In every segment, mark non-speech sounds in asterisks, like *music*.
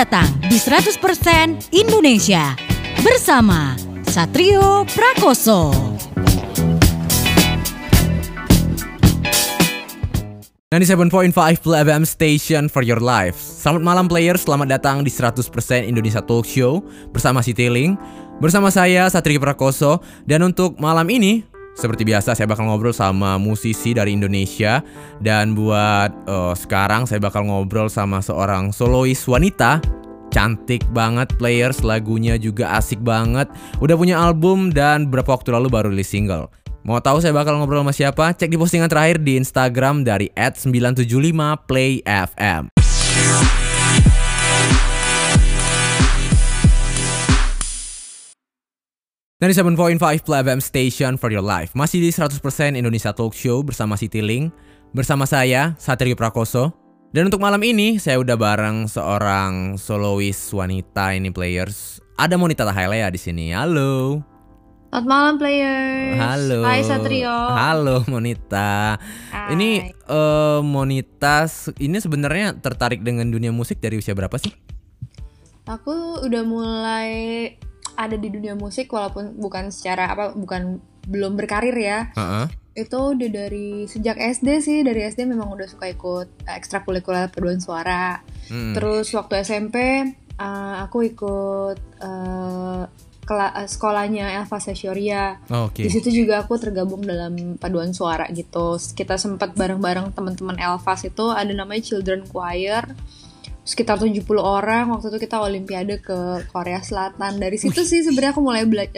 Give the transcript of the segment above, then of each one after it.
datang di 100% Indonesia bersama Satrio Prakoso. 97.5 Blue FM Station for your life. Selamat malam player, selamat datang di 100% Indonesia Talk Show bersama si Tiling. Bersama saya Satrio Prakoso dan untuk malam ini seperti biasa saya bakal ngobrol sama musisi dari Indonesia dan buat uh, sekarang saya bakal ngobrol sama seorang solois wanita cantik banget players lagunya juga asik banget udah punya album dan beberapa waktu lalu baru rilis single Mau tahu saya bakal ngobrol sama siapa? Cek di postingan terakhir di Instagram dari @975playfm. Dari 7.5 Play FM Station for your life Masih di 100% Indonesia Talk Show bersama Siti Ling Bersama saya, Satrio Prakoso Dan untuk malam ini, saya udah bareng seorang solois wanita ini players Ada Monita Tahailea di sini. Halo Selamat malam players. Halo. Hai Satrio. Halo Monita. Hai. Ini uh, Monita ini sebenarnya tertarik dengan dunia musik dari usia berapa sih? Aku udah mulai ada di dunia musik walaupun bukan secara apa bukan belum berkarir ya. Heeh. Itu udah dari sejak SD sih. Dari SD memang udah suka ikut eh, ekstrakurikuler paduan suara. Hmm. Terus waktu SMP eh, aku ikut eh, sekolahnya Elva Sessioria. Oh, Oke. Di situ juga aku tergabung dalam paduan suara gitu. Kita sempat bareng-bareng teman-teman Elvas itu ada namanya Children Choir. Sekitar 70 orang waktu itu kita olimpiade ke Korea Selatan. Dari situ sih sebenarnya aku mulai bela-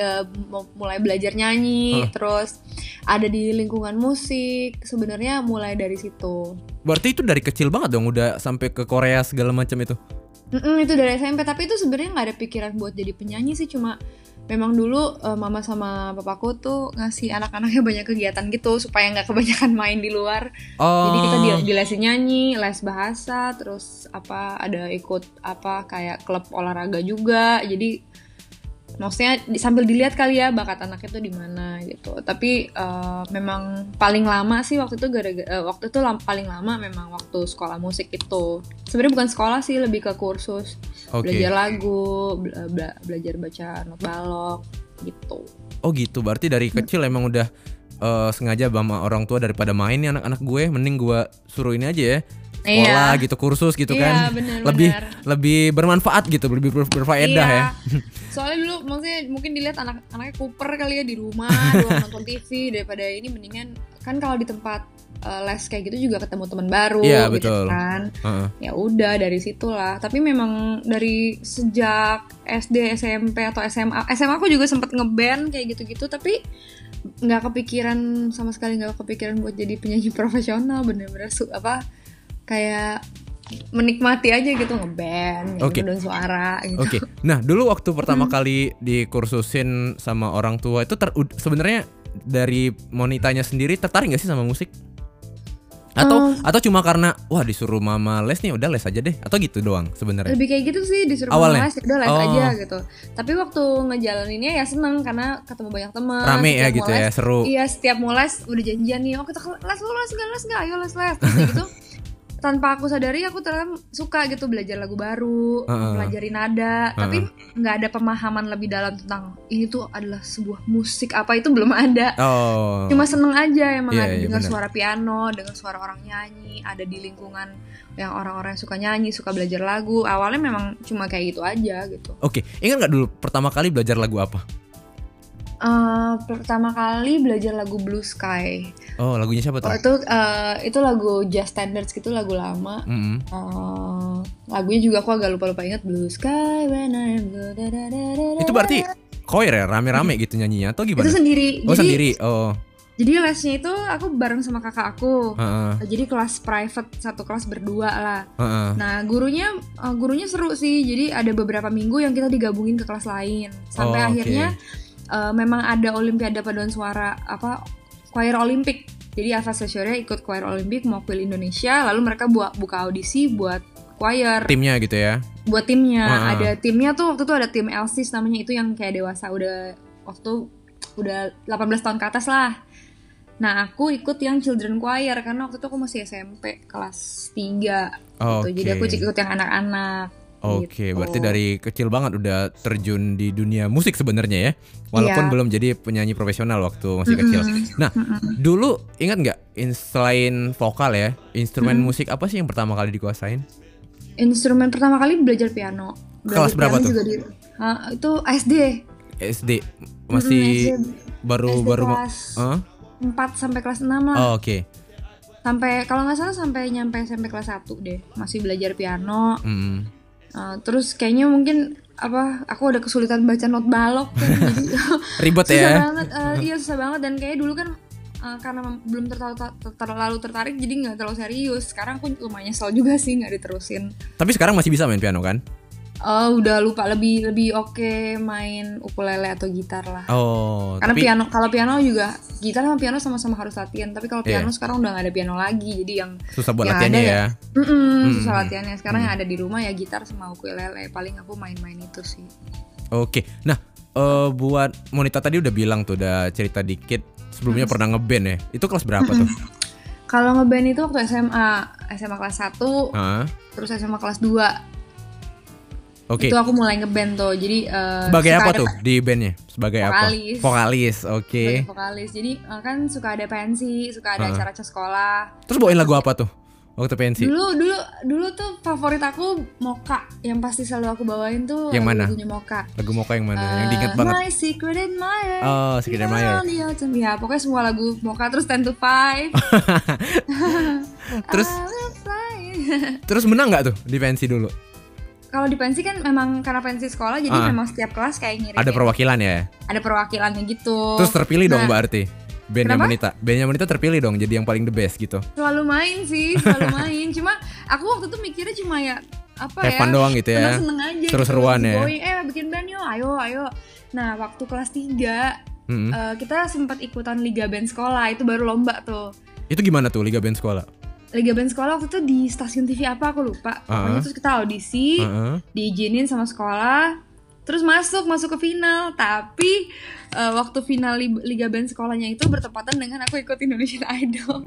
mu- mulai belajar nyanyi, Hah. terus ada di lingkungan musik. Sebenarnya mulai dari situ. Berarti itu dari kecil banget dong udah sampai ke Korea segala macam itu. Mm-mm, itu dari SMP tapi itu sebenarnya nggak ada pikiran buat jadi penyanyi sih cuma memang dulu eh, mama sama papaku tuh ngasih anak-anaknya banyak kegiatan gitu supaya nggak kebanyakan main di luar Oh. jadi kita di, di lesin nyanyi les bahasa terus apa ada ikut apa kayak klub olahraga juga jadi maksudnya sambil dilihat kali ya bakat anaknya tuh di mana gitu tapi eh, memang paling lama sih waktu itu gara-gara eh, waktu itu lam- paling lama memang waktu sekolah musik itu sebenarnya bukan sekolah sih lebih ke kursus Oke. belajar lagu bela- bela- belajar baca not balok gitu Oh gitu. Berarti dari kecil emang udah eh, sengaja sama orang tua daripada main nih anak-anak gue, mending gue suruh ini aja ya. Sekolah Iya. gitu, kursus gitu Iya, kan. bener, lebih bener. lebih bermanfaat gitu, lebih ber- berfaedah ya. *laughs* Soalnya dulu maksudnya mungkin dilihat anak anaknya kuper kali ya di rumah, doang *laughs* nonton TV daripada ini mendingan kan kalau di tempat eh, les kayak gitu juga ketemu teman baru Iya, gitu betul. kan. Heeh. Ya udah dari situlah. Tapi memang dari sejak SD, SMP atau SMA, SMA aku juga sempet ngeband kayak gitu-gitu tapi nggak kepikiran sama sekali nggak kepikiran buat jadi penyanyi *laughs* profesional bener-bener su apa kayak menikmati aja gitu ngeband, Oke. nyanyi paduan suara gitu. Oke. Nah, dulu waktu pertama kali dikursusin sama orang tua itu ter- sebenarnya dari monitanya sendiri tertarik gak sih sama musik? Atau atau cuma karena wah disuruh mama les nih udah les aja deh atau gitu doang sebenarnya? lebih kayak gitu sih disuruh Awalnya? mama les udah les Oh. aja gitu tapi waktu ngejalaninnya ya seneng karena ketemu banyak teman Rame ya gitu ya, les- seru. iya setiap mau les udah janjian nih oh kita les lu les gak les gak ayo les les kayak gitu *laughs* tanpa aku sadari aku ternyata suka gitu belajar lagu baru Heeh. mempelajari nada. Tapi nggak ada pemahaman lebih dalam tentang ini tuh adalah sebuah musik. Apa itu belum ada. Oh. cuma seneng aja emang Iya, ada iya, dengar suara piano dengar suara orang nyanyi ada di lingkungan yang orang-orang yang suka nyanyi suka belajar lagu. Awalnya memang cuma kayak gitu aja gitu. Oke, ingat nggak dulu pertama kali belajar lagu apa? Eh, pertama kali belajar lagu Blue Sky Oh, lagunya siapa tuh? oh, itu eh, itu lagu Just Standards gitu lagu lama Mm-mm. Eh, lagunya juga aku agak lupa-lupa ingat Blue Sky when I'm blue da, da, da, da, da. Itu berarti choir ya, rame-rame gitu nyanyinya atau gimana? itu sendiri Oh, jadi sendiri. Oh. jadi lesnya itu aku bareng sama kakak aku Heeh. jadi kelas private satu kelas berdua lah Heeh. Nah, gurunya uh, gurunya seru sih. Jadi ada beberapa minggu yang kita digabungin ke kelas lain. Sampai Oh, akhirnya uh, memang ada olimpiade paduan suara apa choir olimpik. Jadi Alfa Sessioria ikut choir olimpik mewakili Indonesia, lalu mereka buat buka audisi buat choir Timnya gitu ya. buat timnya. Wah. Ada timnya tuh waktu itu ada tim Elsis namanya itu yang kayak dewasa udah waktu udah 18 tahun ke atas lah. Nah, aku ikut yang children choir karena waktu itu aku masih SMP kelas 3 Oh, gitu. Jadi oke. aku ikut yang anak-anak. Oke, Gitu. berarti dari kecil banget udah terjun di dunia musik sebenarnya ya. Walaupun Iya. belum jadi penyanyi profesional waktu masih kecil. Nah, dulu ingat nggak in- selain vokal ya, instrumen musik apa sih yang pertama kali dikuasain? Instrumen pertama kali belajar piano. Kelas berapa piano tuh? Juga di, Hah, itu SD. SD masih SD baru SD baru kelas Hah? 4 sampai kelas 6 lah. Oh, oke. Sampai kalau nggak salah sampai nyampe SMP kelas 1 deh. Masih belajar piano. Hmm. Uh, terus kayaknya mungkin apa aku ada kesulitan baca not balok kan *laughs* jadi Ribet susah ya. banget uh, iya susah banget dan kayak dulu kan uh, karena belum terlalu, ter- terlalu tertarik jadi nggak terlalu serius sekarang aku lumayan nyesel juga sih nggak diterusin Tapi sekarang masih bisa main piano kan? Oh udah lupa lebih lebih oke main ukulele atau gitar lah Oh, karena tapi piano kalau piano juga gitar sama piano sama-sama harus latihan tapi kalau Iya. piano sekarang udah nggak ada piano lagi jadi yang susah buat yang latihannya ada ya. Mm-mm, susah latihannya sekarang yang ada di rumah ya gitar sama ukulele paling aku main-main itu sih Oke. Nah, eh, buat Monita tadi udah bilang tuh udah cerita dikit sebelumnya pernah ngeband ya. Itu kelas berapa tuh? Kalau ngeband itu waktu SMA, SMA kelas 1, Hah? terus SMA kelas 2. Oke. Itu aku mulai ngeband tuh. Jadi eh, Sebagai apa ada tuh di bandnya? Sebagai Vokalis. apa? Vokalis. Oke. Sebagai vokalis. Jadi eh, kan suka ada pensi, suka ada Heeh. acara acara sekolah. Terus bawain lagu apa tuh? Waktu pensi. Dulu dulu dulu tuh favorit aku Moka. Yang pasti selalu aku bawain tuh Yang mana? lagunya Moka. Lagu Moka yang mana? yang Eh, diinget banget. My Secret Admirer. Oh, Secret Admirer. Beyond the Autumn. Ya, pokoknya semua lagu Moka terus 10 to 5. *laughs* Terus *laughs* terus menang nggak tuh di pensi dulu? Kalau di pensi kan memang karena pensi sekolah jadi Ah. memang setiap kelas kayak ngirim Ada perwakilan ya. ada perwakilannya gitu. Terus terpilih dong Nah, berarti. Bandnya? Monita. Bandnya Monita terpilih dong jadi yang paling the best gitu. Selalu main sih, selalu main. Cuma aku waktu itu mikirnya cuma ya apa Have ya? doang gitu ya. Seneng-seneng aja. Seru-seruan gitu. ya. Going, eh bikin band yuk, ayo, ayo. Nah, waktu kelas 3 Mm-mm. eh, kita sempat ikutan liga band sekolah, itu baru lomba tuh. Itu gimana tuh Liga Band Sekolah? Liga band sekolah waktu itu di stasiun TV apa aku lupa. Pokoknya Ah. terus kita audisi, Heeh. diizinin sama sekolah terus masuk masuk ke final tapi eh, waktu final li- liga band sekolahnya itu bertepatan dengan aku ikut Indonesian *laughs* Idol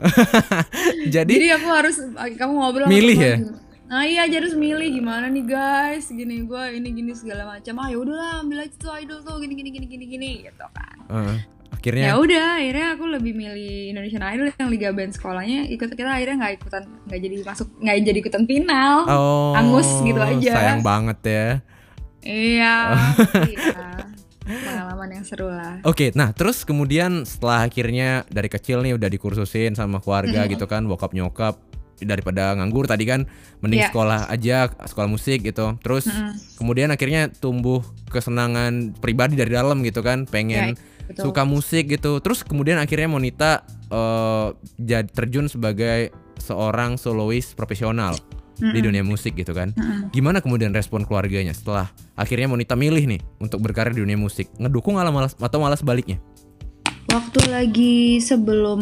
*laughs* Jadi jadi aku harus kamu ngobrol Milih ya? nah iya jadi harus milih gimana nih guys gini gue ini gini segala macam ah ya udahlah ambil aja tuh idol tuh gini gini gini gini gini gitu kan ya akhirnya udah akhirnya aku lebih milih Indonesian Idol yang liga band sekolahnya ikut kita akhirnya nggak ikutan nggak jadi masuk nggak jadi ikutan final oh angus gitu aja. Sayang banget ya. Iya, *laughs* iya. Pengalaman yang seru lah. Oke, nah terus kemudian setelah akhirnya dari kecil nih udah dikursusin sama keluarga gitu kan, bokap nyokap daripada nganggur tadi kan, mending Iya. sekolah aja, sekolah musik gitu. Terus kemudian akhirnya tumbuh kesenangan pribadi dari dalam gitu kan, pengen Iya, betul. suka musik gitu. Terus kemudian akhirnya Monita jadi terjun sebagai seorang solois profesional di dunia musik gitu kan. Gimana kemudian respon keluarganya setelah akhirnya Monita milih nih untuk berkarir di dunia musik? Ngedukung atau malas atau malas sebaliknya? Waktu lagi sebelum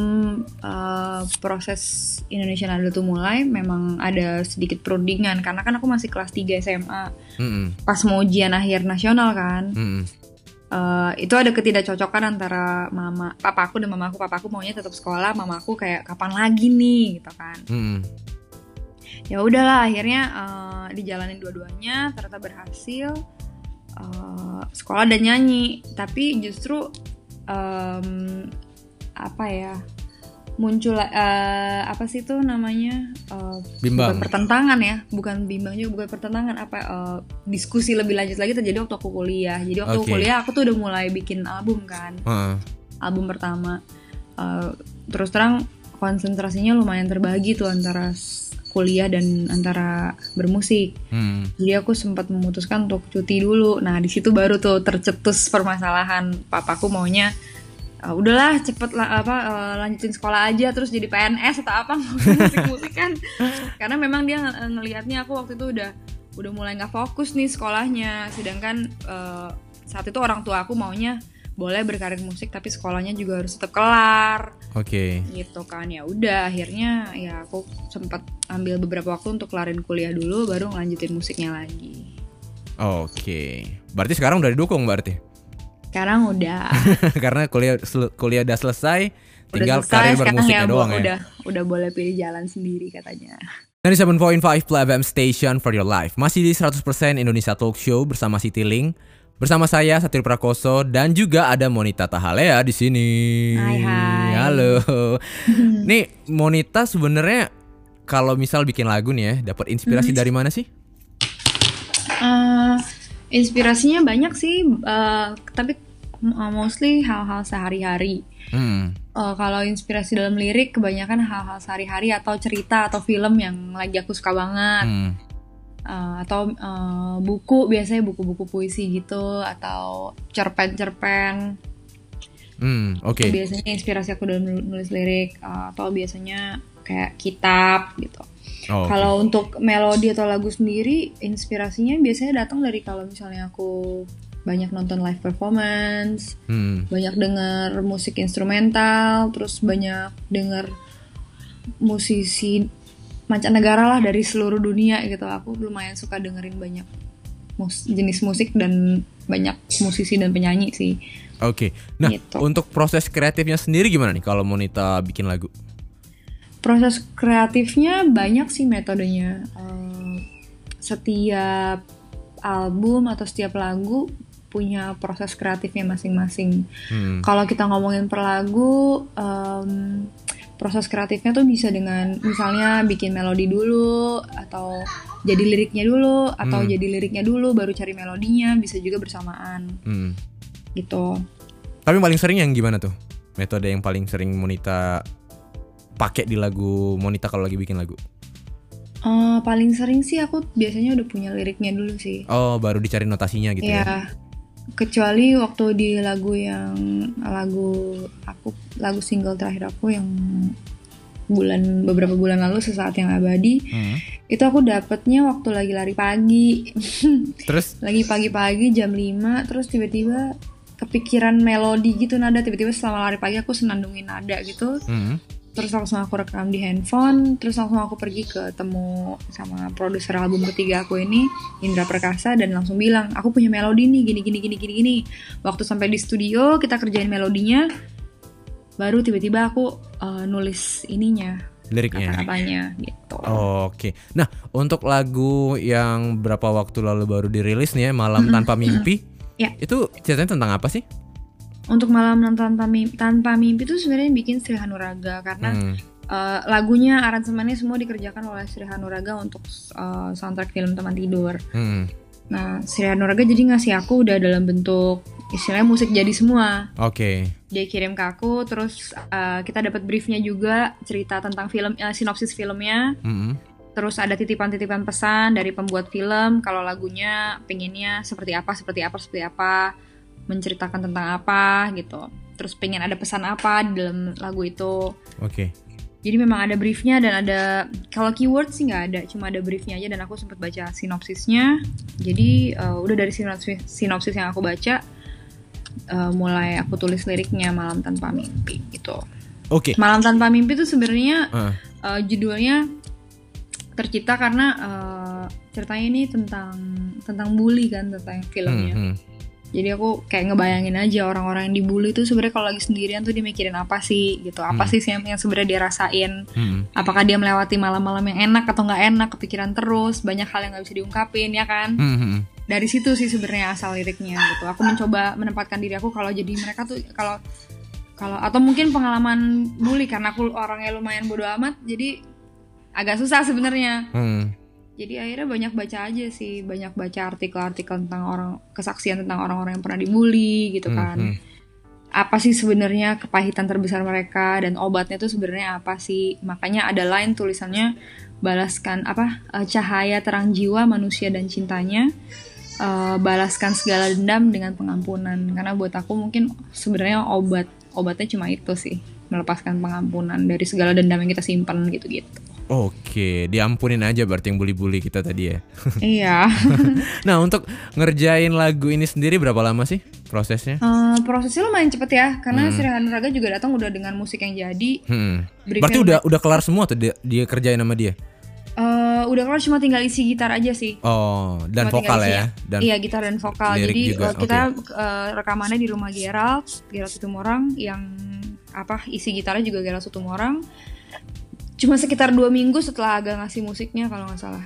uh, proses Indonesian Idol tuh mulai, memang ada sedikit perundingan karena kan aku masih kelas 3 SMA. Mm-mm, Pas mau ujian akhir nasional kan, mm-mm. Uh, itu ada ketidakcocokan antara mama, papaku dan mamaku. Papaku maunya tetap sekolah, mamaku kayak kapan lagi nih gitu kan. Mm-mm. ya udahlah akhirnya eh, dijalanin dua-duanya ternyata berhasil eh, sekolah dan nyanyi tapi justru em, apa ya muncul eh, apa sih itu namanya eh, Bimbang. bukan pertentangan ya bukan bimbang juga bukan pertentangan apa eh, diskusi lebih lanjut lagi terjadi waktu aku kuliah jadi waktu aku Oke. kuliah aku tuh udah mulai bikin album kan Heeh. album pertama Eh, terus terang konsentrasinya lumayan terbagi tuh antara kuliah dan antara bermusik Hmm. jadi aku sempat memutuskan untuk cuti dulu nah di situ baru tuh tercetus permasalahan papaku maunya "Ah, udahlah cepet lah apa eh, lanjutin sekolah aja terus jadi PNS atau apa *laughs* musik musik kan karena memang dia ng- ngelihatnya aku waktu itu udah udah mulai nggak fokus nih sekolahnya sedangkan eh, saat itu orang tua aku maunya boleh berkarir musik tapi sekolahnya juga harus tetap kelar Oke. gitu kan ya udah akhirnya ya aku sempat ambil beberapa waktu untuk kelarin kuliah dulu baru ngelanjutin musiknya lagi Oke. Berarti sekarang udah didukung berarti. Sekarang udah *laughs* Karena kuliah kuliah udah selesai, udah tinggal selesai karir bermusiknya ya doang ya. udah udah boleh pilih jalan sendiri katanya 97.5 Play FM Station for your life. Masih di 100% Indonesia Talk Show bersama Siti Ling. Bersama saya Satrio Prakoso dan juga ada Monita Tahalea di sini. Hai, hai. Halo. *laughs* nih Monita sebenarnya kalau misal bikin lagu nih ya, dapat inspirasi Hmm. dari mana sih? Eh, inspirasinya banyak sih, eh, tapi uh, mostly hal-hal sehari-hari. Hmm. Eh, kalau inspirasi dalam lirik kebanyakan hal-hal sehari-hari atau cerita atau film yang lagi aku suka banget. hmm. Eh, atau eh, buku biasanya buku-buku puisi gitu atau cerpen-cerpen. Hmm, oke. Biasanya inspirasi aku dalam nul- nulis lirik eh, atau biasanya kayak kitab gitu. Oh. Kalau untuk melodi atau lagu sendiri, inspirasinya biasanya datang dari kalau misalnya aku banyak nonton live performance, Hmm. banyak denger musik instrumental, terus banyak denger musisi mancanegara lah dari seluruh dunia gitu. Aku lumayan suka dengerin banyak mus- jenis musik dan banyak musisi dan penyanyi sih. Oke. Nah, Gitu. untuk proses kreatifnya sendiri gimana nih kalau Monita bikin lagu? Proses kreatifnya banyak sih metodenya. Eh, setiap album atau setiap lagu punya proses kreatifnya masing-masing. Hmm. Kalau kita ngomongin per lagu, em, proses kreatifnya tuh bisa dengan misalnya bikin melodi dulu atau jadi liriknya dulu atau Hmm. jadi liriknya dulu baru cari melodinya bisa juga bersamaan Hmm. gitu. Tapi paling sering yang gimana tuh? Metode yang paling sering Monita pakai di lagu Monita kalau lagi bikin lagu? Eh, paling sering sih aku biasanya udah punya liriknya dulu sih. Oh, baru dicari notasinya gitu ya. Iya. Kecuali waktu di lagu yang lagu aku lagu single terakhir aku yang bulan beberapa bulan lalu sesaat yang abadi Hmm. itu aku dapetnya waktu lagi lari pagi *laughs* Terus lagi pagi-pagi jam 5 terus tiba-tiba kepikiran melodi gitu nada tiba-tiba selama lari pagi aku senandungin nada gitu hmm. Terus langsung aku rekam di handphone terus langsung aku pergi ketemu sama produser album ketiga aku ini Indra Perkasa dan langsung bilang aku punya melodi nih gini gini gini gini gini waktu sampai di studio kita kerjain melodinya baru tiba-tiba aku uh, nulis ininya liriknya. kata-katanya gitu Oke. Nah, untuk lagu yang berapa waktu lalu baru dirilis nih ya, Malam Tanpa *laughs* Mimpi. Ya. Itu ceritanya tentang apa sih? Untuk malam tanpa mimpi, tanpa mimpi tuh sebenarnya bikin Sri Hanuraga karena Hmm. uh, lagunya aransemennya semua dikerjakan oleh Sri Hanuraga untuk uh, soundtrack film teman tidur Hmm. Nah, Sri Hanuraga jadi ngasih aku udah dalam bentuk istilahnya musik jadi semua. Oke. Dia kirim ke aku, terus uh, kita dapat briefnya juga cerita tentang film, eh, sinopsis filmnya. Hmm. Terus ada titipan-titipan pesan dari pembuat film kalau lagunya pengennya seperti apa, seperti apa, seperti apa, menceritakan tentang apa gitu. Terus pengen ada pesan apa di dalam lagu itu. Oke. Jadi memang ada briefnya dan ada kalau keyword sih nggak ada, cuma ada briefnya aja dan aku sempat baca sinopsisnya. Jadi uh, udah dari sinopsis, sinopsis yang aku baca, uh, mulai aku tulis liriknya malam tanpa mimpi gitu. Oke. Malam tanpa mimpi tuh sebenarnya Ah. uh, judulnya tercipta karena uh, ceritanya ini tentang tentang bully kan tentang filmnya. Hmm, hmm. Jadi aku kayak ngebayangin aja orang-orang yang dibully tuh sebenarnya kalau lagi sendirian tuh dia mikirin apa sih gitu. Apa Hmm. sih yang, yang sebenarnya dia rasain? Hmm. Apakah dia melewati malam-malam yang enak atau nggak enak, kepikiran terus, banyak hal yang nggak bisa diungkapin ya kan? Hmm, hmm. Dari situ sih sebenarnya asal liriknya gitu. Aku mencoba menempatkan diri aku kalau jadi mereka tuh kalau kalau atau mungkin pengalaman bully karena aku orangnya lumayan bodoh amat, jadi agak susah sebenarnya. Hmm. Jadi akhirnya banyak baca aja sih, banyak baca artikel-artikel tentang orang kesaksian tentang orang-orang yang pernah dibully gitu Hmm, kan. hmm. Apa sih sebenarnya kepahitan terbesar mereka dan obatnya tuh sebenarnya apa sih? Makanya ada line tulisannya balaskan apa eh, cahaya terang jiwa manusia dan cintanya. eh, balaskan segala dendam dengan pengampunan karena buat aku mungkin sebenarnya obat obatnya cuma itu sih melepaskan pengampunan dari segala dendam yang kita simpan gitu-gitu. Oke, diampunin aja berarti yang bully-bully kita tadi ya. *laughs* iya. *laughs* nah, untuk ngerjain lagu ini sendiri berapa lama sih prosesnya? Eh, prosesnya lumayan cepet ya karena Hmm. Sri Hanuraga juga datang udah dengan musik yang jadi Hmm. Berarti udah udah kelar semua tuh dia, dia kerjain sama dia. Eh, udah kelar cuma tinggal isi gitar aja sih Oh, dan Cuma vokal isi ya. Dan iya gitar dan vokal jadi juga, eh, kita eh, rekamannya di rumah Gerald Gerald Sutumorang yang apa isi gitarnya juga Gerald Sutumorang cuma sekitar dua minggu setelah agak ngasih musiknya kalau nggak salah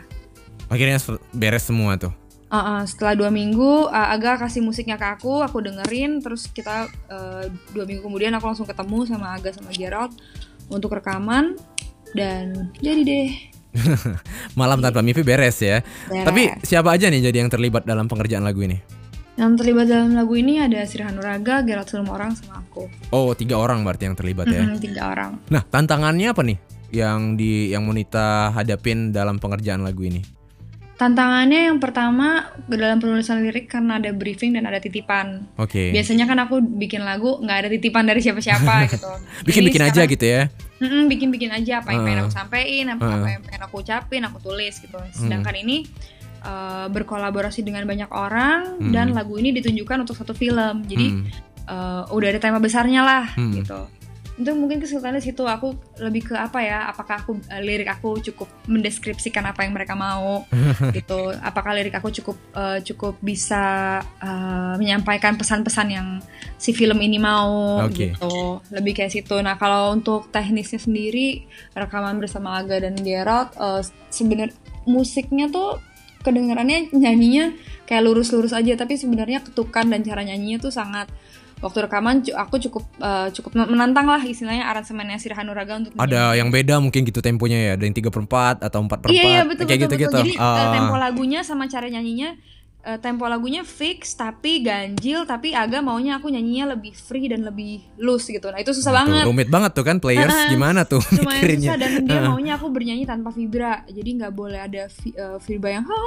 Akhirnya beres semua tuh. Uh, uh, setelah dua minggu uh, Aga kasih musiknya ke aku, aku dengerin, terus kita uh, dua minggu kemudian aku langsung ketemu sama Aga sama Gerald untuk rekaman dan jadi deh. *laughs* Malam tanpa mimpi beres ya. Beres. Tapi siapa aja nih jadi yang terlibat dalam pengerjaan lagu ini? Yang terlibat dalam lagu ini ada Sirhan Nuraga, Gerald orang sama aku. Oh, tiga orang berarti yang terlibat ya. Mm, tiga orang. Nah, tantangannya apa nih yang di yang Monita hadapin dalam pengerjaan lagu ini? Tantangannya yang pertama dalam penulisan lirik karena ada briefing dan ada titipan. Oke. Biasanya kan aku bikin lagu nggak ada titipan dari siapa-siapa *laughs* gitu. Bikin-bikin aja gitu ya. Bikin-bikin aja apa yang pengen Uh. aku sampein, apa, Uh. apa yang pengen aku ucapin, aku tulis gitu. Sedangkan ini uh, berkolaborasi dengan banyak orang Hmm. dan lagu ini ditunjukkan untuk satu film. Jadi uh, udah ada tema besarnya lah gitu. Itu mungkin kesulitannya situ aku lebih ke apa ya? Apakah aku uh, lirik aku cukup mendeskripsikan apa yang mereka mau *laughs* gitu? Apakah lirik aku cukup uh, cukup bisa uh, menyampaikan pesan-pesan yang si film ini mau Oke. gitu? Lebih kayak situ. Nah kalau untuk teknisnya sendiri rekaman bersama Aga dan Gerald uh, sebenarnya musiknya tuh kedengarannya nyanyinya kayak lurus-lurus aja tapi sebenarnya ketukan dan cara nyanyinya tuh sangat waktu rekaman aku cukup uh, cukup menantang lah istilahnya aransemennya Sirhan Nuraga untuk Ada yang beda mungkin gitu temponya ya, ada yang 3 per 4 atau 4 per 4 Iya iya betul kayak betul gitu-gitu. betul. Jadi uh, tempo lagunya sama cara nyanyinya uh, tempo lagunya fix tapi ganjil tapi agak maunya aku nyanyinya lebih free dan lebih loose gitu. Nah itu susah Nah, tuh, banget. rumit banget tuh kan players gimana tuh *laughs* mikirinnya. susah dan dia maunya aku bernyanyi tanpa vibra. Jadi nggak boleh ada vi- uh, vibra yang ha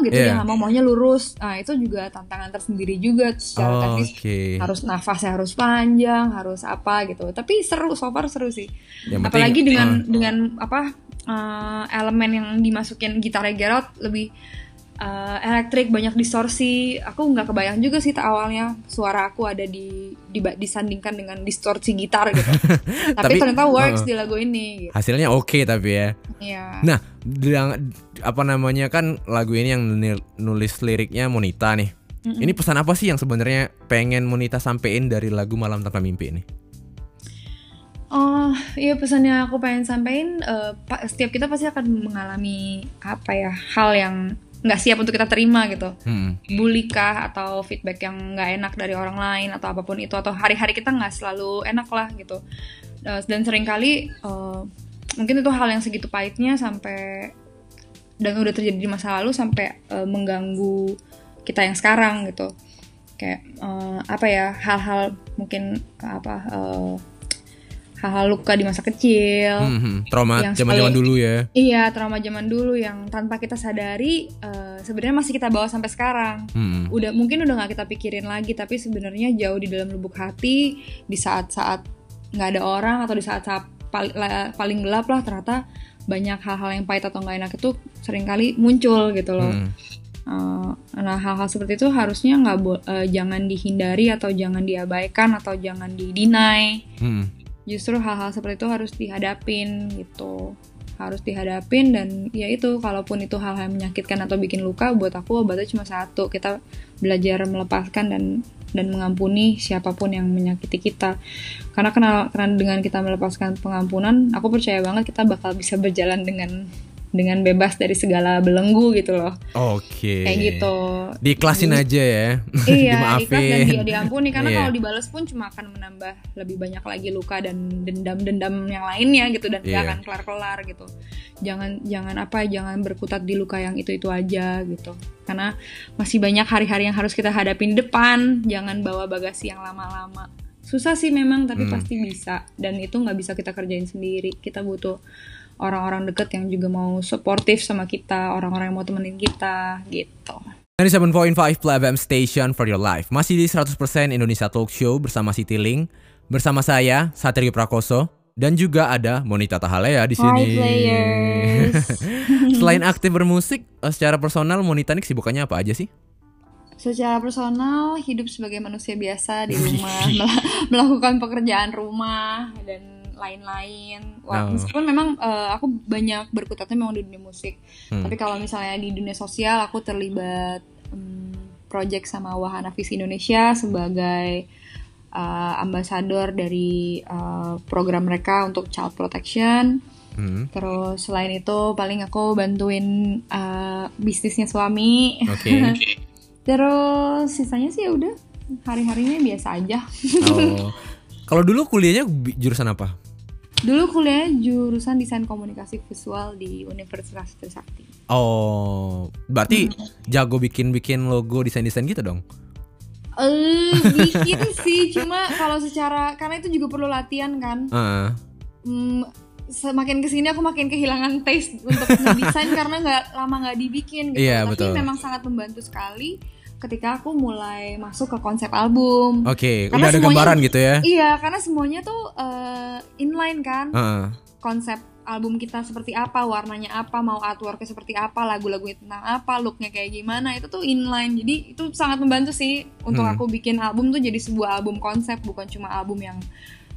gitu Iya. dia nggak mau maunya lurus. Nah itu juga tantangan tersendiri juga secara Oh, teknis. Oke. Harus nafasnya harus panjang, harus apa gitu. Tapi seru, so far seru sih. Yang penting, Apalagi dengan uh, dengan apa uh, elemen yang dimasukin gitarnya Gerald lebih uh, elektrik banyak distorsi aku nggak kebayang juga sih awalnya suara aku ada di, diba- disandingkan dengan distorsi gitar gitu *laughs* tapi, Tapi, ternyata works uh. di lagu ini gitu. Hasilnya oke tapi ya. Iya. Nah, yang apa namanya kan lagu ini yang nulis liriknya Monita nih. Ini pesan apa sih yang sebenarnya pengen Monita sampein dari lagu Malam Tanpa Mimpi ini? Oh iya pesannya aku pengen sampaikan eh, pa- setiap kita pasti akan mengalami apa ya hal yang nggak siap untuk kita terima gitu. Hmm. bully kah atau feedback yang nggak enak dari orang lain atau apa pun itu atau hari-hari kita nggak selalu enak lah gitu. Eh, dan sering kali eh, mungkin itu hal yang segitu pahitnya sampai dan udah terjadi di masa lalu sampai eh, mengganggu kita yang sekarang gitu. Kayak eh, apa ya hal-hal mungkin apa eh, hal-hal luka di masa kecil Hmm, hmm. Trauma zaman-zaman dulu ya. Iya, trauma zaman dulu yang tanpa kita sadari eh, sebenarnya masih kita bawa sampai sekarang. Hmm. Udah mungkin udah nggak kita pikirin lagi, tapi sebenarnya jauh di dalam lubuk hati di saat-saat nggak ada orang atau di saat-saat paling gelap lah ternyata banyak hal-hal yang pahit atau nggak enak itu sering kali muncul gitu loh. Hmm. Eh, nah hal-hal seperti itu harusnya nggak eh, jangan dihindari atau jangan diabaikan atau jangan didinai Hmm. Justru hal-hal seperti itu harus dihadapin gitu. Harus dihadapin dan ya itu kalaupun itu hal-hal yang menyakitkan atau bikin luka buat aku obatnya cuma satu. Kita belajar melepaskan dan dan mengampuni siapa pun yang menyakiti kita. Karena kenal karena dengan kita melepaskan pengampunan aku percaya banget kita bakal bisa berjalan dengan dengan bebas dari segala belenggu gitu loh Oke. kayak gitu Diiklasin aja ya. *laughs* iya Dimaafin. dan dia diampuni karena Iya. kalau dibales pun cuma akan menambah lebih banyak lagi luka dan dendam-dendam yang lainnya gitu dan Iya. gak akan kelar-kelar gitu jangan jangan apa jangan berkutat di luka yang itu itu aja gitu karena masih banyak hari-hari yang harus kita hadapin di depan jangan bawa bagasi yang lama-lama susah sih memang tapi Hmm. pasti bisa dan itu nggak bisa kita kerjain sendiri kita butuh orang-orang deket yang juga mau suportif sama kita orang-orang yang mau temenin kita gitu 97.5 Play FM Station for your life. Masih di 100% Indonesia Talk Show bersama Siti Ling, bersama saya Satrio Prakoso dan juga ada Monita Tahalea di sini. Hi players *laughs* Selain aktif bermusik, eh, secara personal Monita ini kesibukannya apa aja sih? Secara personal, hidup sebagai manusia biasa di *laughs* rumah, mel- melakukan pekerjaan rumah dan lain-lain. Wah, Oh. Meskipun memang eh, aku banyak berkutatnya memang di dunia musik, Hmm. tapi kalau misalnya di dunia sosial, aku terlibat hmm, project sama Wahana Visi Indonesia sebagai eh, ambasador dari eh, program mereka untuk child protection. Hmm. Terus selain itu paling aku bantuin uh, bisnisnya suami. Oke. *laughs* Terus sisanya sih ya udah hari-harinya biasa aja. Oh. *laughs* Kalau dulu kuliahnya jurusan apa? Dulu kuliah jurusan desain komunikasi visual di Universitas Trisakti. Oh, berarti jago bikin-bikin logo desain-desain gitu dong? Eh, *laughs* bikin sih, cuma kalau secara karena itu juga perlu latihan kan. Heeh. Hmm, semakin ke sini aku makin kehilangan taste untuk ngedesain *laughs* karena nggak lama nggak dibikin gitu. Iya, Tapi betul. memang sangat membantu sekali ketika aku mulai masuk ke konsep album. Oke, Karena udah ada semuanya- gambaran gitu ya? Iya, karena semuanya tuh eh, inline kan. Heeh. Konsep album kita seperti apa, warnanya apa, mau artworknya seperti apa, lagu-lagunya tentang apa, looknya kayak gimana, itu tuh inline. Jadi itu sangat membantu sih untuk Hmm. aku bikin album tuh jadi sebuah album konsep, bukan cuma album yang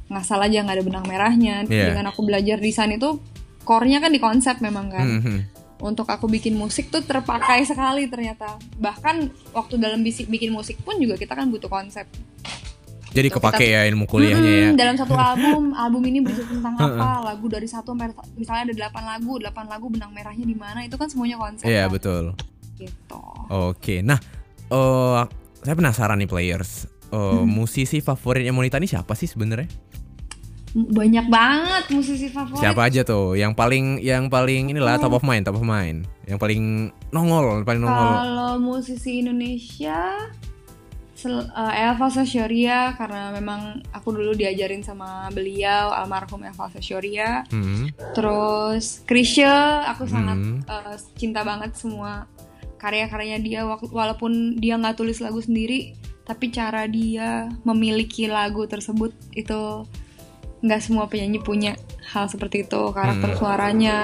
ngasal aja nggak ada benang merahnya. Iya. Dengan aku belajar desain itu, core-nya kan di konsep memang kan. Mhm. Untuk aku bikin musik tuh terpakai sekali ternyata. Bahkan waktu dalam bisi- bikin musik pun juga kita kan butuh konsep. Jadi kepake ya ilmu kuliahnya ya? Mm-mm, Dalam satu *laughs* album, album ini bercerita tentang apa? Lagu dari satu misalnya ada 8 lagu, 8 lagu benang merahnya di mana? Itu kan semuanya konsep. Iya kan? betul. Gitu. Oke, nah, eh saya penasaran nih players. Eh, Musisi favoritnya Monita ini siapa sih sebenarnya? Banyak banget musisi favorit. Siapa aja tuh? Yang paling, yang paling inilah top of mind, top of mind. Yang paling nongol, paling nongol. Kalau musisi Indonesia sel- eh, Elva Sasyoria karena memang aku dulu diajarin sama beliau almarhum Elva Sasyoria. Hmm. Terus Krisya, aku sangat Hmm. eh, cinta banget semua karya-karyanya dia walaupun dia nggak tulis lagu sendiri, tapi cara dia memiliki lagu tersebut itu nggak semua penyanyi punya hal seperti itu karakter Hmm. suaranya.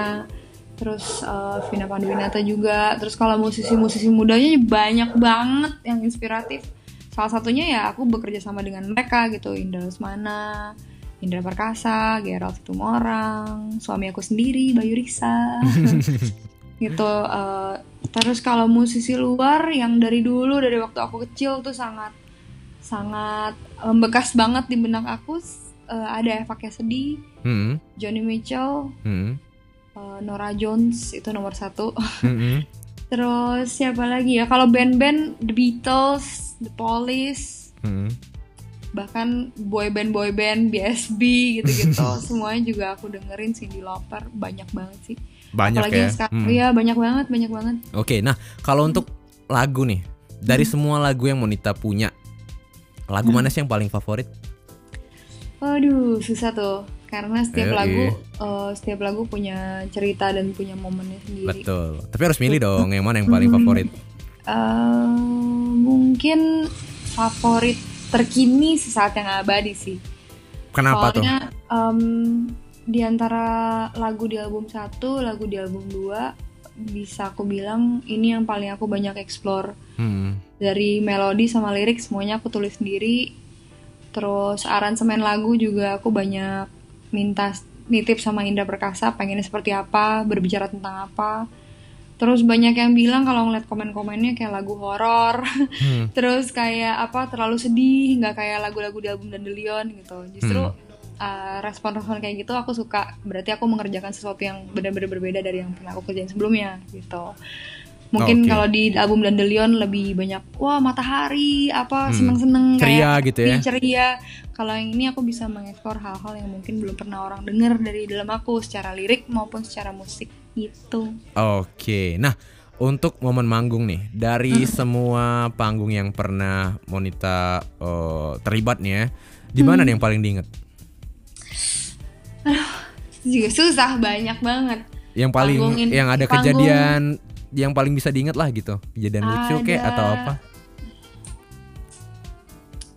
Terus eh, Vina Panduwinata juga. Terus kalau musisi-musisi mudanya banyak banget yang inspiratif. Salah satunya ya aku bekerja sama dengan mereka gitu, Indra Lesmana, Indra Perkasa, Gerald Situmorang, suami aku sendiri, Bayu Risa. *laughs* gitu. eh, terus kalau musisi luar yang dari dulu dari waktu aku kecil tuh sangat sangat membekas banget di benak aku eh, ada Eva Cassidy, Hmm. Johnny Mitchell, Hmm. eh, Nora Jones itu nomor satu. *laughs* Hmm. Terus siapa lagi ya? Kalau band-band The Beatles, The Police, Hmm. bahkan boyband boyband BSB gitu-gitu, *laughs* semuanya juga aku dengerin Cindy Lauper banyak banget sih. Banyak Apalagi ya. sekarang, Hmm. iya banyak banget, banyak banget. Oke, nah kalau untuk lagu nih, dari semua lagu yang Monita punya, lagu mana sih yang paling favorit? Waduh, susah tuh. Karena setiap Yoi. lagu, eh, setiap lagu punya cerita dan punya momennya sendiri. Betul. Tapi harus milih dong yang mana yang paling favorit. Eh, mungkin favorit terkini sesaat yang abadi sih. Kenapa tuh? Soalnya em, di antara lagu di album satu, lagu di album dua, bisa aku bilang ini yang paling aku banyak explore Hmm. dari melodi sama lirik semuanya aku tulis sendiri. Terus aransemen lagu juga aku banyak minta nitip sama Indra Perkasa pengennya seperti apa, berbicara tentang apa. Terus banyak yang bilang kalau ngeliat komen-komennya kayak lagu horor, Hmm. *laughs* terus kayak apa terlalu sedih, nggak kayak lagu-lagu di album Dandelion gitu. Justru Hmm. uh, respon-respon kayak gitu aku suka. Berarti aku mengerjakan sesuatu yang benar-benar berbeda dari yang pernah aku kerjain sebelumnya gitu. Mungkin Oke. kalau di album Dandelion lebih banyak wah matahari apa seneng-seneng Hmm. Ceria kayak gitu ya. ceria. Kalau yang ini aku bisa mengeksplor hal-hal yang mungkin belum pernah orang dengar dari dalam aku secara lirik maupun secara musik gitu. Oke, nah untuk momen manggung nih dari semua panggung yang pernah Monita eh, terlibat nih ya, di mana nih yang paling diinget? Itu juga susah banyak banget. Yang paling yang ada panggung- kejadian yang paling bisa diinget lah gitu, kejadian lucu kayak Ada. atau apa?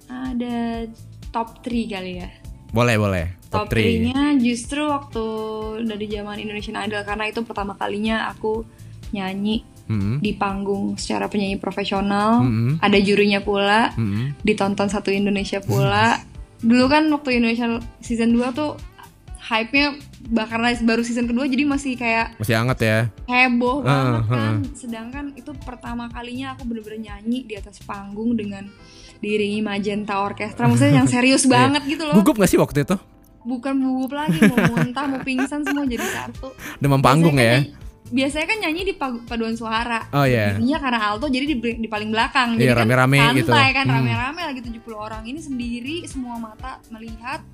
Ada top 3 kali ya. Boleh boleh. Top, Top 3 3-nya justru waktu dari zaman Indonesian Idol karena itu pertama kalinya aku nyanyi Hmm. di panggung secara penyanyi profesional. Mm-mm. Ada jurinya pula, Hmm. ditonton satu Indonesia pula. Dulu kan waktu Indonesia season 2 tuh hype-nya bahkan baru season kedua jadi masih kayak Masih hangat ya. heboh banget Ah, kan. Sedangkan itu pertama kalinya aku bener-bener nyanyi di atas panggung dengan diiringi Magenta Orkestra. Maksudnya yang serius *laughs* banget gitu loh. Gugup gak sih waktu itu? bukan gugup lagi mau muntah mau pingsan semua jadi satu Demam panggung Biasanya ya. kan nyanyi- biasanya kan nyanyi di paduan suara Oh iya. Iya karena alto jadi di, di paling belakang Iya, Jadi kan rame-rame santai gitu. kan Hmm. rame-rame lagi 70 orang Ini sendiri semua mata melihat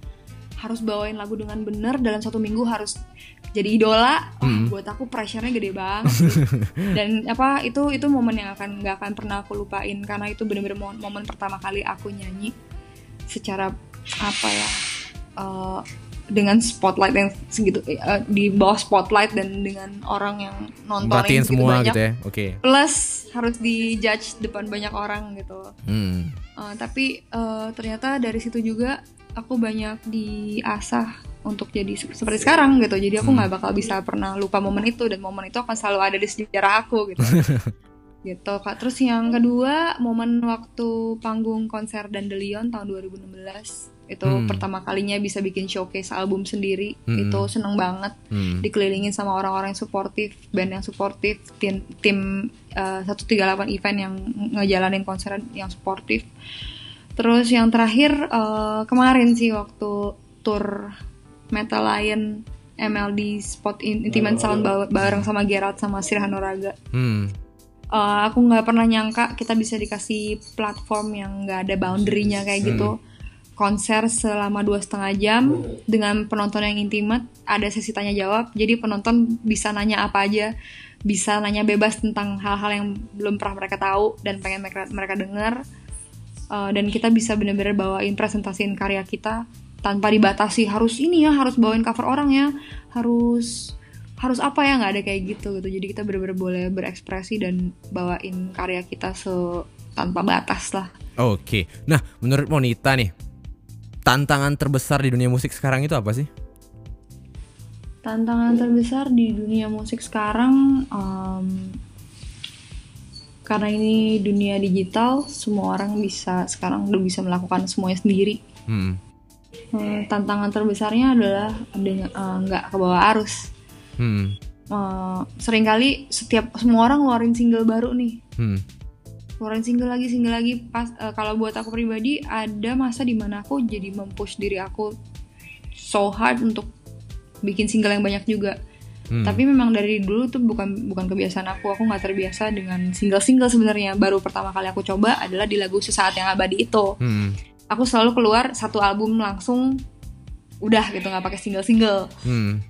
Harus bawain lagu dengan benar Dalam satu minggu harus jadi idola Wah, Hmm. Buat aku pressure-nya gede banget. *laughs* Dan apa itu itu momen yang akan nggak akan pernah aku lupain Karena itu bener-bener momen, momen pertama kali aku nyanyi Secara apa ya eh, dengan spotlight yang segitu eh, di bawah spotlight dan dengan orang yang nonton segitu semua banyak gitu ya. Oke. plus harus dijudge depan banyak orang gitu Hmm. Uh, tapi uh, ternyata dari situ juga aku banyak diasah untuk jadi se- seperti sekarang gitu jadi aku Hmm. nggak bakal bisa pernah lupa momen itu dan momen itu akan selalu ada di sejarah aku gitu *laughs* gitu kak terus yang kedua momen waktu panggung konser Dandelion tahun 2016 itu Hmm. pertama kalinya bisa bikin showcase album sendiri Hmm. itu seneng banget Hmm. dikelilingin sama orang-orang yang suportif, band yang suportif, tim tim uh, 138 event yang ngejalanin konser yang suportif. Terus yang terakhir uh, kemarin sih waktu tour Metal Lion MLD Spot In- Intimate Sound ba- bareng sama Gerard sama Sirhan Noraga. Hmm. Uh, aku nggak pernah nyangka kita bisa dikasih platform yang nggak ada boundary-nya kayak gitu. Konser selama dua setengah jam dengan penonton yang intimate ada sesi tanya jawab jadi penonton bisa nanya apa aja bisa nanya bebas tentang hal-hal yang belum pernah mereka tahu dan pengen mereka mereka dengar Uh, dan kita bisa benar-benar bawain presentasiin karya kita tanpa dibatasi harus ini ya harus bawain cover orang ya harus harus apa ya nggak ada kayak gitu gitu jadi kita benar-benar boleh berekspresi dan bawain karya kita se tanpa batas lah Oke. Nah, menurut Monita nih, tantangan terbesar di dunia musik sekarang itu apa sih? tantangan terbesar di dunia musik sekarang em, karena ini dunia digital semua orang bisa sekarang udah bisa melakukan semuanya sendiri Hmm. Hmm, tantangan terbesarnya adalah eh, nggak ke bawah arus Hmm. Eh, sering kali setiap semua orang ngeluarin single baru nih Hmm. keluarin single lagi single lagi pas eh, kalau buat aku pribadi ada masa di mana aku jadi mempush diri aku so hard untuk bikin single yang banyak juga Hmm. tapi memang dari dulu tuh bukan bukan kebiasaan aku aku nggak terbiasa dengan single single sebenarnya baru pertama kali aku coba adalah di lagu sesaat yang abadi itu Hmm. aku selalu keluar satu album langsung udah gitu nggak pakai single single Hmm.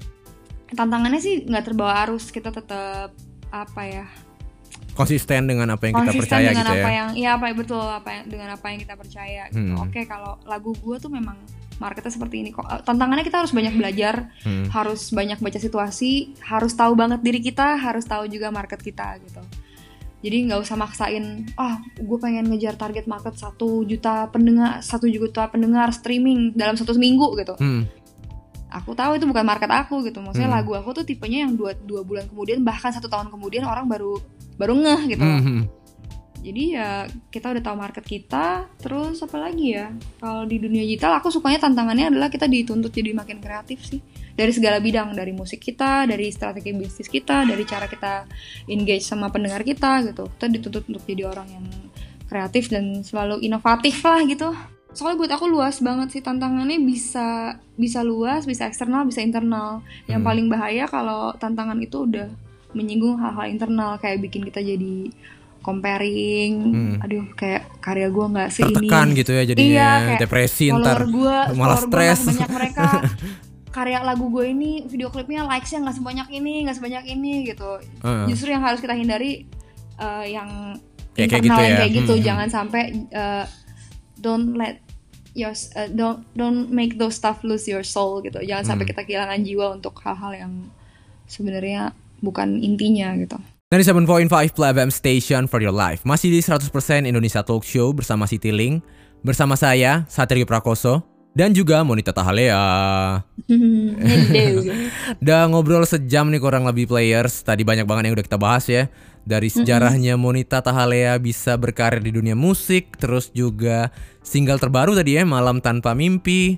tantangannya sih nggak terbawa arus kita tetap apa ya Konsisten dengan apa yang kita konsisten percaya dengan gitu apa ya. yang iya apa betul apa yang dengan apa yang kita percaya gitu. Hmm. Oke kalau lagu gue tuh memang marketnya seperti ini kok. Eh, Tantangannya kita harus banyak belajar, Hmm. harus banyak baca situasi, harus tahu banget diri kita, harus tahu juga market kita gitu. Jadi nggak usah maksain, ah gue pengen ngejar target market satu juta pendengar, satu juta pendengar streaming dalam satu minggu gitu. Hmm. Aku tahu itu bukan market aku gitu. Maksudnya Hmm. lagu aku tuh tipenya yang dua, dua bulan kemudian bahkan satu tahun kemudian orang baru baru ngeh gitu. Hmm. Jadi ya kita udah tahu market kita, terus apa lagi ya? Kalau di dunia digital aku sukanya tantangannya adalah kita dituntut jadi makin kreatif sih. Dari segala bidang, dari musik kita, dari strategi bisnis kita, dari cara kita engage sama pendengar kita gitu. Kita dituntut untuk jadi orang yang kreatif dan selalu inovatif lah gitu. Soalnya buat aku luas banget sih tantangannya bisa bisa luas, bisa eksternal, bisa internal. Yang Hmm. paling bahaya kalau tantangan itu udah menyinggung hal-hal internal kayak bikin kita jadi comparing, Hmm. aduh kayak karya gue nggak seini. Tertekan gitu ya jadinya, Iya, kayak depresi ntar gue, *laughs* malah stres. sebanyak mereka. *laughs* karya lagu gue ini video klipnya likesnya nggak sebanyak ini, nggak sebanyak ini gitu. Heeh. Justru yang harus kita hindari eh, yang Kayak- kayak gitu ya. kayak gitu. Hmm. Jangan sampai eh, don't let your eh, don't don't make those stuff lose your soul gitu. Jangan sampai Hmm. kita kehilangan jiwa untuk hal-hal yang sebenarnya bukan intinya gitu. 97.5 Play FM Station for your life. Masih di 100% Indonesia Talk Show bersama Siti Ling Bersama saya, Satrio Prakoso Dan juga Monita Tahalea. *laughs* Udah ngobrol sejam nih kurang lebih players. Tadi banyak banget yang udah kita bahas ya Dari sejarahnya Monita Tahalea bisa berkarir di dunia musik Terus juga single terbaru tadi ya Malam Tanpa Mimpi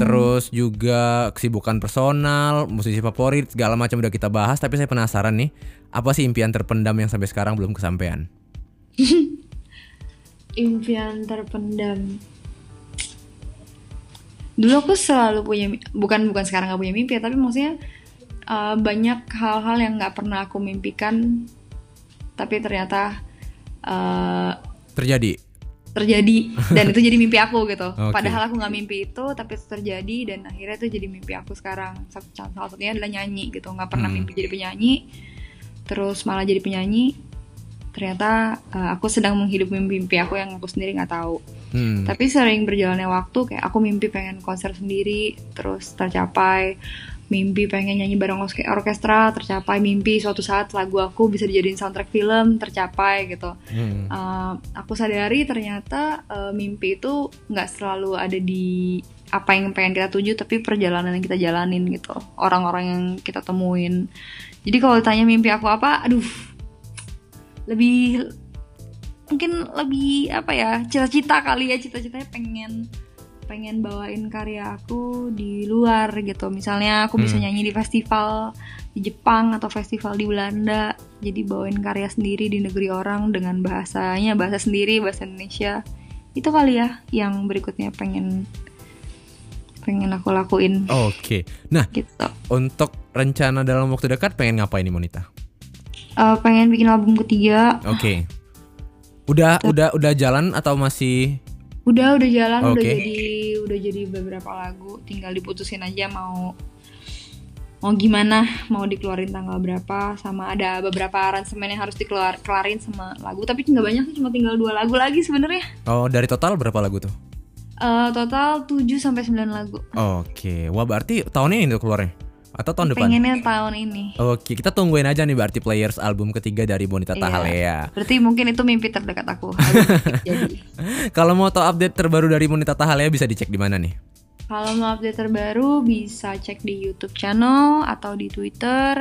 Terus juga kesibukan personal Musisi favorit segala macam udah kita bahas Tapi saya penasaran nih Apa sih impian terpendam yang sampai sekarang belum kesampaian? *laughs* impian terpendam. Dulu aku selalu punya bukan bukan sekarang nggak punya mimpi ya, tapi maksudnya uh, banyak hal-hal yang nggak pernah aku mimpikan tapi ternyata uh, Terjadi. terjadi dan itu jadi mimpi aku gitu. *laughs* Oke. Padahal aku nggak mimpi itu tapi itu terjadi dan akhirnya itu jadi mimpi aku sekarang. Satu salah satunya adalah nyanyi gitu. nggak pernah Hmm. mimpi jadi penyanyi, terus malah jadi penyanyi. Ternyata uh, aku sedang menghidupi mimpi aku yang aku sendiri nggak tahu. Hmm. Tapi sering berjalannya waktu kayak aku mimpi pengen konser sendiri terus tercapai. Mimpi pengen nyanyi bareng orke- orkestra tercapai. Mimpi suatu saat lagu aku bisa dijadiin soundtrack film tercapai gitu. Hmm. Uh, aku sadari ternyata uh, mimpi itu nggak selalu ada di apa yang pengen kita tuju tapi perjalanan yang kita jalanin gitu orang-orang yang kita temuin jadi kalau ditanya mimpi aku apa aduh lebih mungkin lebih apa ya cita-cita kali ya cita-citanya pengen pengen bawain karya aku di luar gitu misalnya aku bisa Hmm. nyanyi di festival di Jepang atau festival di Belanda jadi bawain karya sendiri di negeri orang dengan bahasanya bahasa sendiri bahasa Indonesia itu kali ya yang berikutnya pengen pengen aku lakuin Oke. Nah, gitu untuk rencana dalam waktu dekat pengen ngapain nih Monita? Eh, pengen bikin album ketiga Oke. Udah udah udah jalan atau masih udah udah jalan udah Oke. jadi udah jadi beberapa lagu tinggal diputusin aja mau mau gimana mau dikeluarin tanggal berapa sama ada beberapa aransemen yang harus dikeluar kelarin sama lagu tapi nggak banyak sih cuma tinggal dua lagu lagi sebenarnya Oh, dari total berapa lagu tuh? Eh, total 7 sampai 9 lagu Oke. Wah, berarti tahun ini tuh keluarnya atau tahun depan? pengennya tahun ini Oke, kita tungguin aja nih berarti Players album ketiga dari Bonita Iya. Tahalea. berarti mungkin itu mimpi terdekat aku *laughs* Kalau mau tahu update terbaru dari Bonita Tahalea bisa dicek di mana nih? Kalau mau update terbaru bisa cek di YouTube channel atau di Twitter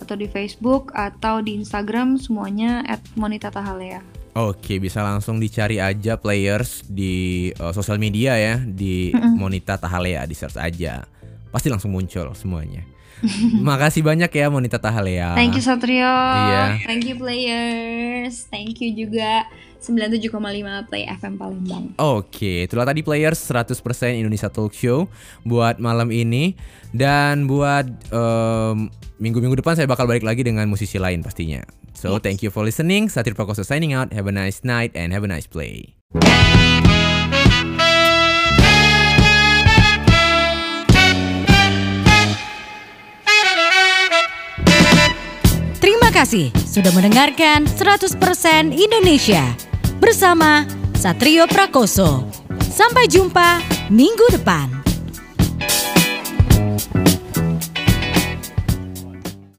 atau di Facebook atau di Instagram semuanya @monitatahalea. Oke, bisa langsung dicari aja Players di uh, sosial media ya, di Monita Tahalea di search aja. Pasti langsung muncul semuanya. *laughs* Makasih banyak ya Monita Tahalea. Thank you Satrio. Iya. Thank you players. Thank you juga 97,5 Play FM Palembang. Oke, itulah tadi Players 100% Indonesia Talk Show buat malam ini dan buat em, minggu-minggu depan saya bakal balik lagi dengan musisi lain pastinya. So, thank you for listening. Satir Prakoso signing out. Have a nice night and have a nice play. Kasih sudah mendengarkan 100% Indonesia bersama Satrio Prakoso. Sampai jumpa minggu depan.